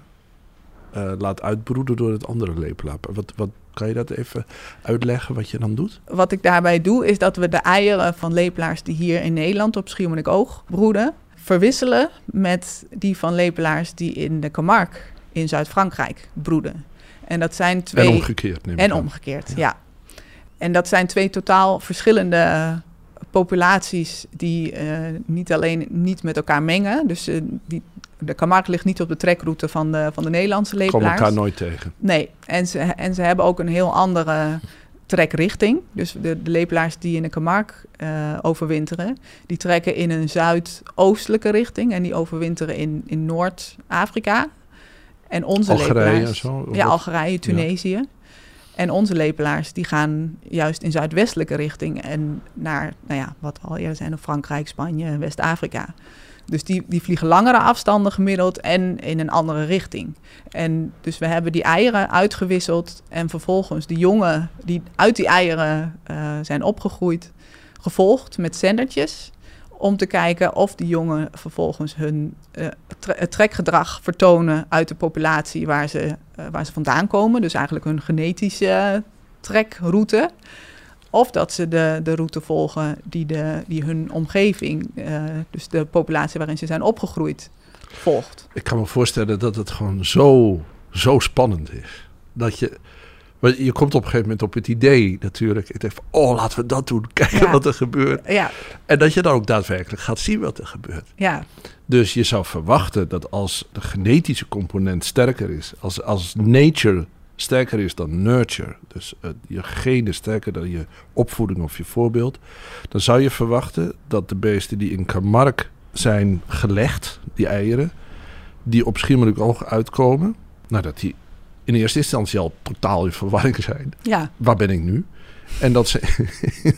uh, laat uitbroeden door het andere lepelaarpaar. Wat, wat kan je dat even uitleggen wat je dan doet? Wat ik daarbij doe is dat we de eieren van lepelaars die hier in Nederland op Schiermonnikoog broeden verwisselen met die van lepelaars die in de Camargue in Zuid-Frankrijk broeden. En dat zijn twee. En omgekeerd. Neem en omgekeerd, ja. ja. En dat zijn twee totaal verschillende populaties die uh, niet alleen niet met elkaar mengen. Dus uh, die, de Camargue ligt niet op de trekroute van de, van de Nederlandse lepelaars. Komen elkaar nooit tegen. Nee, en ze, en ze hebben ook een heel andere trekrichting. Dus de, de lepelaars die in de Camargue uh, overwinteren, die trekken in een zuidoostelijke richting en die overwinteren in, in Noord-Afrika. En onze Algerije lepelaars, zo, ja, Algerije, Tunesië. Ja. En onze lepelaars die gaan juist in zuidwestelijke richting en naar, nou ja, wat al eerder zijn, Frankrijk, Spanje, West-Afrika. Dus die, die vliegen langere afstanden gemiddeld en in een andere richting. En dus we hebben die eieren uitgewisseld en vervolgens de jongen die uit die eieren uh, zijn opgegroeid, gevolgd met zendertjes. Om te kijken of die jongen vervolgens hun tre trekgedrag vertonen uit de populatie waar ze, uh, waar ze vandaan komen. Dus eigenlijk hun genetische trekroute. Of dat ze de, de route volgen die, de, die hun omgeving, uh, dus de populatie waarin ze zijn opgegroeid, volgt. Ik kan me voorstellen dat het gewoon zo, zo spannend is. Dat je, maar je komt op een gegeven moment op het idee natuurlijk. Ik denk van, oh, laten we dat doen. Kijken ja. wat er gebeurt. Ja. En dat je dan ook daadwerkelijk gaat zien wat er gebeurt. Ja. Dus je zou verwachten dat als de genetische component sterker is, als, als nature sterker is dan nurture, dus uh, je genen sterker dan je opvoeding of je voorbeeld, dan zou je verwachten dat de beesten die in Camargue zijn gelegd, die eieren, die op Schiermonnikoog uitkomen, nou dat die in eerste instantie al totaal in verwarring zijn. Ja. Waar ben ik nu? En dat, ze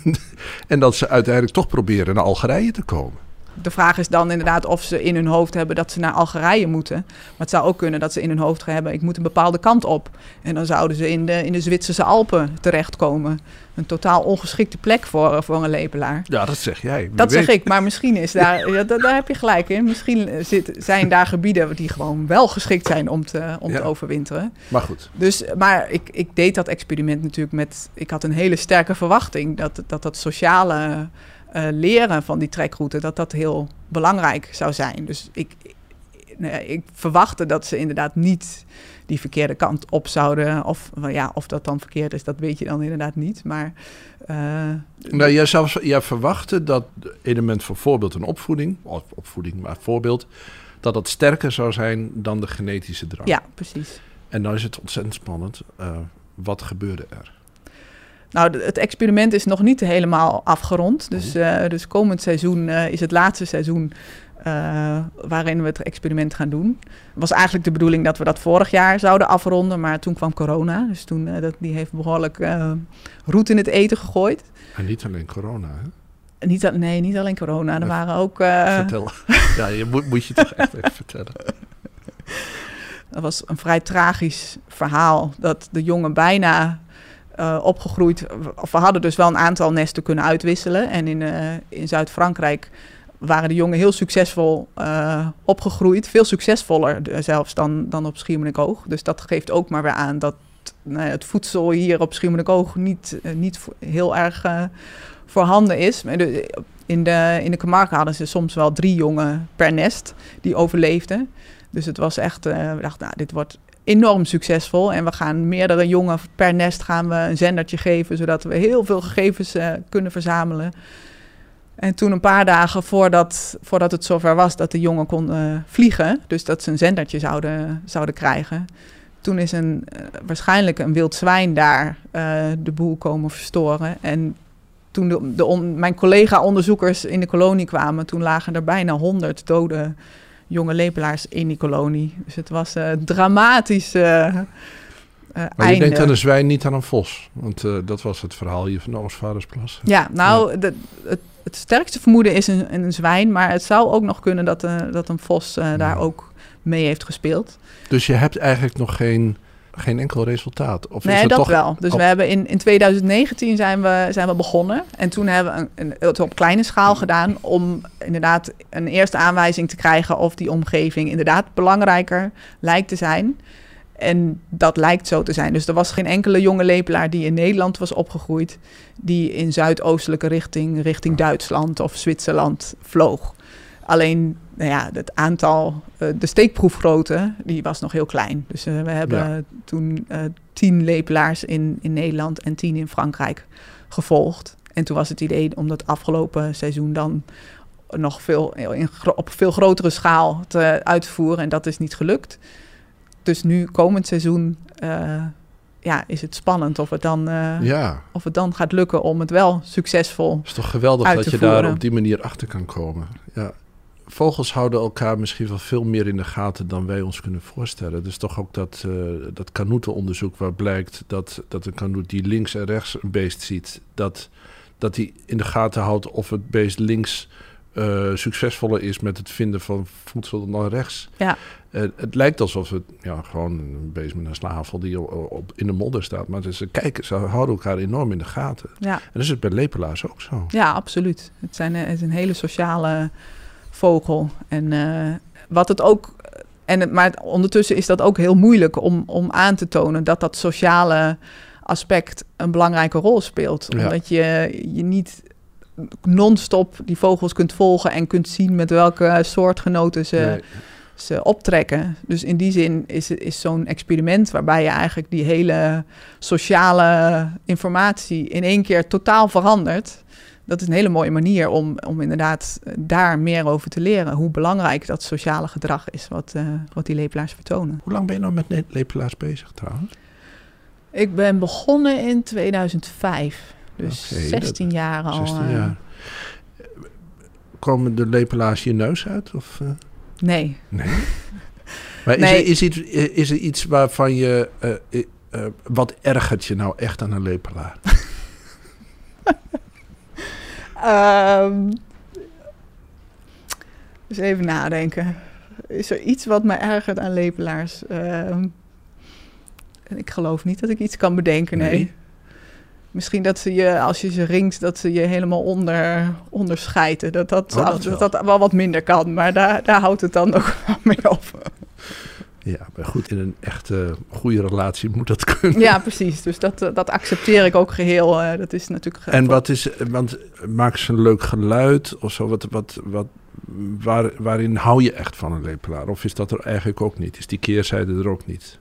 en dat ze uiteindelijk toch proberen naar Algerije te komen de vraag is dan inderdaad of ze in hun hoofd hebben dat ze naar Algerije moeten. Maar het zou ook kunnen dat ze in hun hoofd hebben: ik moet een bepaalde kant op. En dan zouden ze in de, in de Zwitserse Alpen terechtkomen. Een totaal ongeschikte plek voor, voor een lepelaar. Ja, dat zeg jij. Dat weet. zeg ik, maar misschien is daar, ja, daar, daar, heb je gelijk in. Misschien zit, zijn daar gebieden die gewoon wel geschikt zijn om te, om ja. te overwinteren. Maar goed. Dus, maar ik, ik deed dat experiment natuurlijk met. Ik had een hele sterke verwachting dat dat, dat sociale uh, leren van die trekroute, dat dat heel belangrijk zou zijn. Dus ik, nou ja, ik verwachtte dat ze inderdaad niet die verkeerde kant op zouden. Of ja, of dat dan verkeerd is, dat weet je dan inderdaad niet. Maar. Uh, nou, jij, zelfs, jij verwachtte dat element voor voorbeeld een opvoeding, of opvoeding, maar voorbeeld, dat het sterker zou zijn dan de genetische drang. Ja, precies. En nou is het ontzettend spannend. Uh, wat gebeurde er? Nou, het experiment is nog niet helemaal afgerond. Dus, uh, dus komend seizoen uh, is het laatste seizoen uh, waarin we het experiment gaan doen. Het was eigenlijk de bedoeling dat we dat vorig jaar zouden afronden, maar toen kwam corona. Dus toen, uh, dat, die heeft behoorlijk uh, roet in het eten gegooid. En niet alleen corona, hè? Niet, nee, niet alleen corona. Er waren ook... Vertel. ja, je moet, moet je toch echt even vertellen. Dat was een vrij tragisch verhaal. Dat de jongen bijna uh, opgegroeid. We hadden dus wel een aantal nesten kunnen uitwisselen. En in, uh, in Zuid-Frankrijk waren de jongen heel succesvol uh, opgegroeid. Veel succesvoller zelfs dan, dan op Schiermonnikoog. Dus dat geeft ook maar weer aan dat nou, het voedsel hier op Schiermonnikoog niet, niet heel erg voorhanden is. In de, in de Camargue hadden ze soms wel drie jongen per nest die overleefden. Dus het was echt, we dachten, nou, dit wordt enorm succesvol. En we gaan meerdere jongen per nest gaan we een zendertje geven, zodat we heel veel gegevens kunnen verzamelen. En toen een paar dagen voordat, voordat het zover was dat de jongen kon uh, vliegen, dus dat ze een zendertje zouden, zouden krijgen, toen is een, uh, waarschijnlijk een wild zwijn daar de boel komen verstoren. En toen de, de mijn collega-onderzoekers in de kolonie kwamen, toen lagen er bijna honderd dode jonge lepelaars in die kolonie. Dus het was dramatisch. Uh, maar einde. je denkt aan een zwijn, niet aan een vos. Want uh, dat was het verhaal hier van de Oostvaardersplas. Ja, nou, ja. De, het, het, sterkste vermoeden is een, een, zwijn. Maar het zou ook nog kunnen dat, uh, dat een vos daar ook mee heeft gespeeld. Dus je hebt eigenlijk nog geen, geen enkel resultaat? Of nee, is dat toch... wel. Dus oh. we hebben in, in 2019 zijn we, zijn we begonnen. En toen hebben we een, een, het op kleine schaal gedaan... om inderdaad een eerste aanwijzing te krijgen... of die omgeving inderdaad belangrijker lijkt te zijn... En dat lijkt zo te zijn. Dus er was geen enkele jonge lepelaar die in Nederland was opgegroeid, die in zuidoostelijke richting, richting Duitsland of Zwitserland vloog. Alleen nou ja, het aantal, uh, de steekproefgrootte, die was nog heel klein. Dus uh, we hebben ja. toen uh, tien lepelaars in, in Nederland en tien in Frankrijk gevolgd. En toen was het idee om dat afgelopen seizoen dan nog veel, in, op veel grotere schaal te uitvoeren. En dat is niet gelukt dus nu komend seizoen ja, is het spannend of het, dan, uh, ja. of het dan gaat lukken om het wel succesvol Het is toch geweldig uit dat te je voeren. daar op die manier achter kan komen. Ja. Vogels houden elkaar misschien wel veel meer in de gaten dan wij ons kunnen voorstellen. Dus toch ook dat, uh, dat kanoetenonderzoek waar blijkt dat, dat een kanoet die links en rechts een beest ziet, dat, dat die in de gaten houdt of het beest links uh, succesvoller is met het vinden van voedsel dan rechts. Ja. Uh, het lijkt alsof het ja, gewoon een beest met een snavel die op, op, in de modder staat. Maar ze kijken, ze houden elkaar enorm in de gaten. Ja. En dat is het bij lepelaars ook zo. Ja, absoluut. Het, zijn, het is een hele sociale vogel. En uh, wat het ook. En het, maar ondertussen is dat ook heel moeilijk om, om aan te tonen dat dat sociale aspect een belangrijke rol speelt. Ja. Omdat je, je niet non-stop die vogels kunt volgen en kunt zien met welke soortgenoten ze, Nee. ze optrekken. Dus in die zin is, is zo'n experiment waarbij je eigenlijk die hele sociale informatie in één keer totaal verandert. Dat is een hele mooie manier om, om inderdaad daar meer over te leren. Hoe belangrijk dat sociale gedrag is wat, uh, wat die lepelaars vertonen. Hoe lang ben je nou met lepelaars bezig trouwens? Ik ben begonnen in 2005. Dus Oké, 16 jaar al. 16 eh, jaar. Komen de lepelaars je neus uit? Of, uh? Nee. Nee. maar is, Nee. Er, is, iets, is er iets waarvan je. Uh, uh, wat ergert je nou echt aan een lepelaar? um, dus even nadenken. Is er iets wat me ergert aan lepelaars? Um, ik geloof niet dat ik iets kan bedenken, nee. Nee. Misschien dat ze je, als je ze ringt, dat ze je helemaal onder, onderscheiden. Dat dat, Oh, dat dat, wel. dat wel wat minder kan, maar daar, daar houdt het dan ook wel mee op. Ja, maar goed, in een echte goede relatie moet dat kunnen. Ja, precies. Dus dat, eh, dat accepteer ik ook geheel. eh, dat is natuurlijk... En wat is, want maken ze een leuk geluid of zo? Wat, wat, wat, waar, waarin hou je echt van een lepelaar? Of is dat er eigenlijk ook niet? Is die keerzijde er ook niet?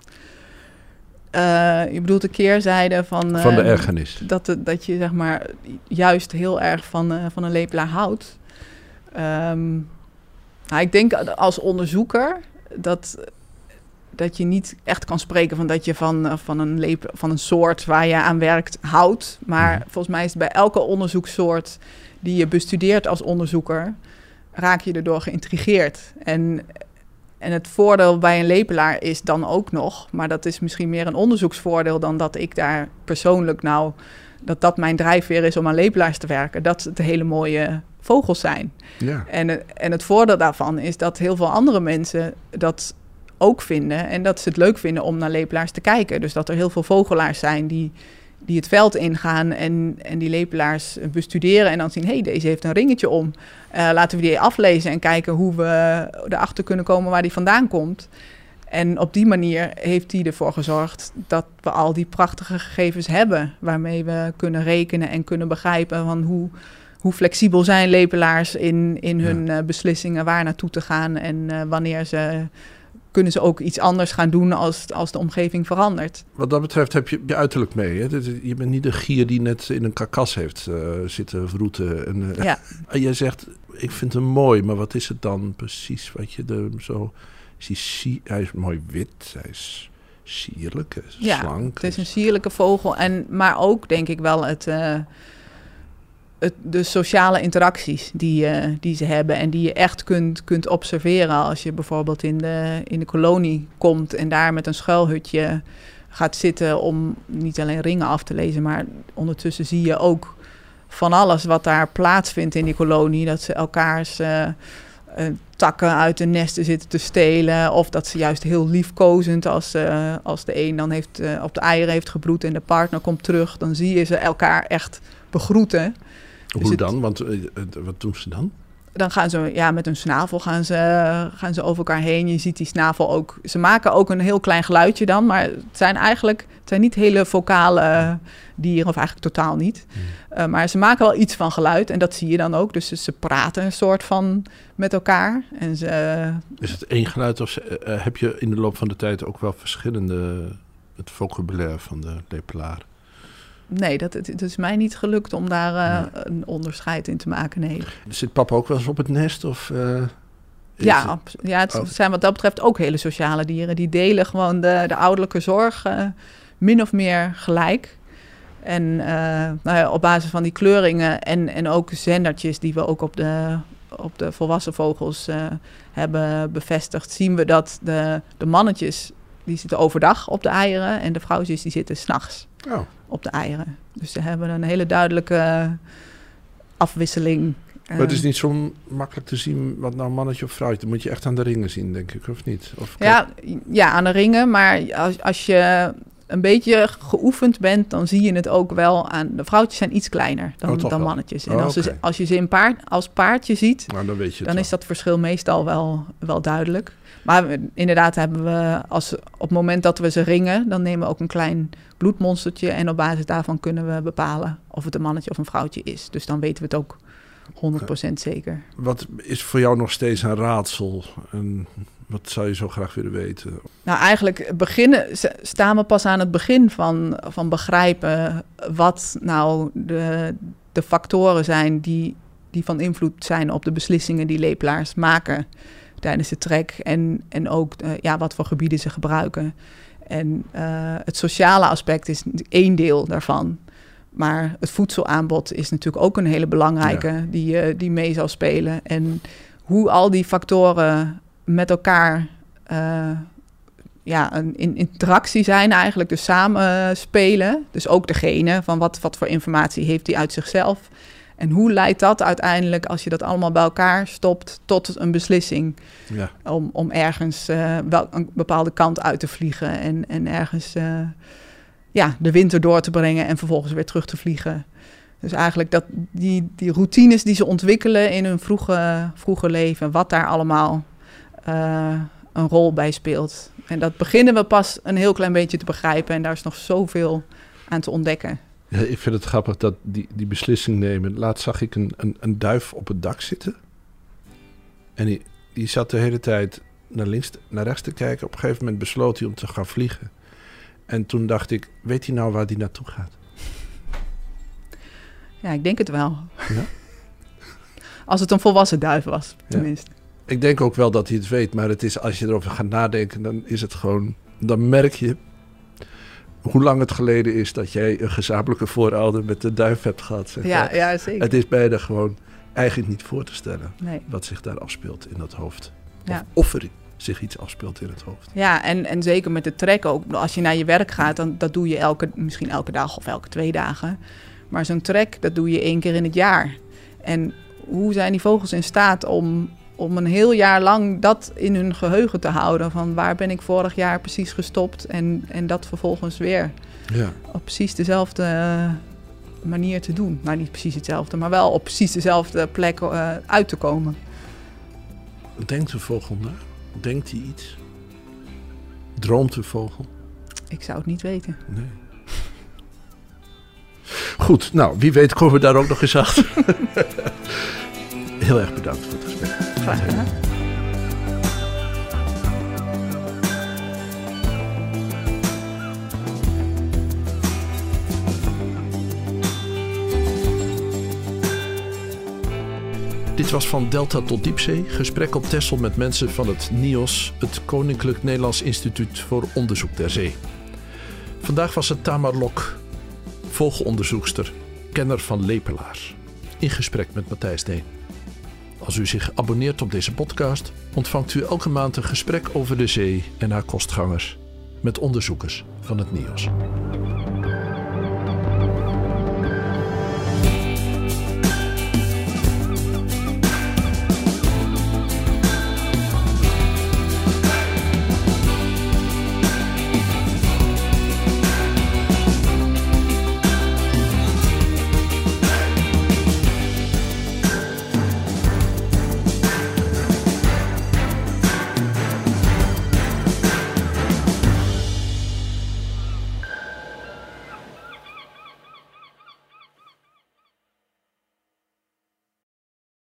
Uh, je bedoelt de keerzijde van... van de ergernis. Dat, dat je zeg maar juist heel erg van, van een lepelaar houdt. Um, nou, ik denk als onderzoeker dat dat je niet echt kan spreken van dat je van, eh, van, een, leep, van een soort waar je aan werkt houdt. Maar mhm. volgens mij is het bij elke onderzoekssoort die je bestudeert als onderzoeker, raak je erdoor geïntrigeerd. En, en het voordeel bij een lepelaar is dan ook nog, maar dat is misschien meer een onderzoeksvoordeel dan dat ik daar persoonlijk nou, dat dat mijn drijfveer is om aan lepelaars te werken. Dat het hele mooie vogels zijn. Ja. En, en het voordeel daarvan is dat heel veel andere mensen dat ook vinden. En dat ze het leuk vinden om naar lepelaars te kijken. Dus dat er heel veel vogelaars zijn die, die het veld ingaan en, en die lepelaars bestuderen. En dan zien, hé, hey, deze heeft een ringetje om. Uh, laten we die aflezen en kijken hoe we erachter kunnen komen waar die vandaan komt. En op die manier heeft hij ervoor gezorgd dat we al die prachtige gegevens hebben. Waarmee we kunnen rekenen en kunnen begrijpen van hoe, hoe flexibel zijn lepelaars in, in hun uh, beslissingen waar naartoe te gaan en uh, wanneer ze kunnen ze ook iets anders gaan doen als, als de omgeving verandert. Wat dat betreft heb je je uiterlijk mee. Hè? Je bent niet de gier die net in een karkas heeft uh, zitten vroeten. En, uh, ja. en jij zegt, ik vind hem mooi, maar wat is het dan precies wat je er zo... Is hij, hij is mooi wit, hij is sierlijk, hij is ja, slank. het is een sierlijke vogel. En, maar ook denk ik wel het... Uh, de sociale interacties die, uh, die ze hebben en die je echt kunt, kunt observeren als je bijvoorbeeld in de, in de kolonie komt en daar met een schuilhutje gaat zitten om niet alleen ringen af te lezen, maar ondertussen zie je ook van alles wat daar plaatsvindt in die kolonie. Dat ze elkaars uh, takken uit de nesten zitten te stelen. Of dat ze juist heel liefkozend, als, als de een dan heeft, op de eieren heeft gebroed en de partner komt terug, dan zie je ze elkaar echt begroeten. Hoe dan? Want eh, wat doen ze dan? Dan gaan ze ja, met hun snavel gaan ze, gaan ze over elkaar heen. Je ziet die snavel ook. Ze maken ook een heel klein geluidje dan. Maar het zijn eigenlijk het zijn niet hele vocale dieren, of eigenlijk totaal niet. Hmm. Eh, maar ze maken wel iets van geluid en dat zie je dan ook. Dus ze praten een soort van met elkaar. En ze, Is het één geluid of uh, heb je in de loop van de tijd ook wel verschillende het vocabulaire van de lepelaar? Nee, dat, het, is mij niet gelukt om daar uh, een onderscheid in te maken. Nee. Zit papa ook wel eens op het nest? Of, uh, ja, het... ja, het oh. zijn wat dat betreft ook hele sociale dieren. Die delen gewoon de, de ouderlijke zorg uh, min of meer gelijk. En nou ja, op basis van die kleuringen en, en ook zendertjes die we ook op de, op de volwassen vogels hebben bevestigd, zien we dat de, de mannetjes die zitten overdag op de eieren en de vrouwtjes die zitten s'nachts. Oh op de eieren. Dus ze hebben een hele duidelijke afwisseling. Maar het is eh. niet zo makkelijk te zien wat nou mannetje of vrouwtje. Dan moet je echt aan de ringen zien, denk ik, of niet? Of ja, ja, aan de ringen. Maar als, als je een beetje geoefend bent, dan zie je het ook wel aan. De vrouwtjes zijn iets kleiner dan, oh, dan mannetjes. En oh, als, ze, als je ze in paard, als paardje ziet, nou, dan, weet je dan is dat verschil meestal wel, wel duidelijk. Maar inderdaad hebben we, als, op het moment dat we ze ringen, dan nemen we ook een klein bloedmonstertje. En op basis daarvan kunnen we bepalen of het een mannetje of een vrouwtje is. Dus dan weten we het ook 100% zeker. Wat is voor jou nog steeds een raadsel? En wat zou je zo graag willen weten? Nou, eigenlijk beginnen, staan we pas aan het begin van, van begrijpen wat nou de, de factoren zijn die, die van invloed zijn op de beslissingen die lepelaars maken tijdens de trek. En, en ook uh, ja, wat voor gebieden ze gebruiken. En uh, het sociale aspect is één deel daarvan. Maar het voedselaanbod is natuurlijk ook een hele belangrijke die, uh, die mee zal spelen. En hoe al die factoren met elkaar uh, ja, een, in interactie zijn eigenlijk, dus samen spelen. Dus ook degene van wat, wat voor informatie heeft hij uit zichzelf. En hoe leidt dat uiteindelijk, als je dat allemaal bij elkaar stopt, tot een beslissing ja. om, om ergens uh, wel een bepaalde kant uit te vliegen en, en ergens uh, ja, de winter door te brengen en vervolgens weer terug te vliegen. Dus eigenlijk dat, die, die routines die ze ontwikkelen in hun vroege, vroege leven, wat daar allemaal uh, een rol bij speelt. En dat beginnen we pas een heel klein beetje te begrijpen en daar is nog zoveel aan te ontdekken. Ja, ik vind het grappig dat die, die beslissing nemen. Laatst zag ik een, een, een duif op het dak zitten. En die, die zat de hele tijd naar links, naar rechts te kijken. Op een gegeven moment besloot hij om te gaan vliegen. En toen dacht ik, weet hij nou waar hij naartoe gaat? Ja, ik denk het wel. Ja? Als het een volwassen duif was, tenminste. Ik denk ook wel dat hij het weet, maar het is, als je erover gaat nadenken, dan is het gewoon, dan merk je hoe lang het geleden is dat jij een gezamenlijke voorouder met de duif hebt gehad. Zeg ja, ja, zeker. Het is bijna gewoon eigenlijk niet voor te stellen wat zich daar afspeelt in dat hoofd. Ja. Of, of er zich iets afspeelt in het hoofd. Ja, en, en zeker met de trek ook. Als je naar je werk gaat, dan dat doe je elke, misschien elke dag of elke twee dagen. Maar zo'n trek, dat doe je één keer in het jaar. En hoe zijn die vogels in staat om, om een heel jaar lang dat in hun geheugen te houden? Van waar ben ik vorig jaar precies gestopt en, en dat vervolgens weer ja. op precies dezelfde eh, manier te doen. Nou, niet precies hetzelfde, maar wel op precies dezelfde plek uh, uit te komen. Denkt de vogel na? Denkt hij iets? Droomt de vogel? Ik zou het niet weten. Nee. Goed, nou, wie weet komen we daar ook nog eens achter. Heel erg bedankt voor het gesprek. Dit was van Delta tot Diepzee. Gesprek op Texel met mensen van het NIOS, het Koninklijk Nederlands Instituut voor Onderzoek ter Zee. Vandaag was het Tamar Lok, vogelonderzoekster, kenner van lepelaars. In gesprek met Matthijs Deen. Als u zich abonneert op deze podcast, ontvangt u elke maand een gesprek over de zee en haar kostgangers met onderzoekers van het NIOS.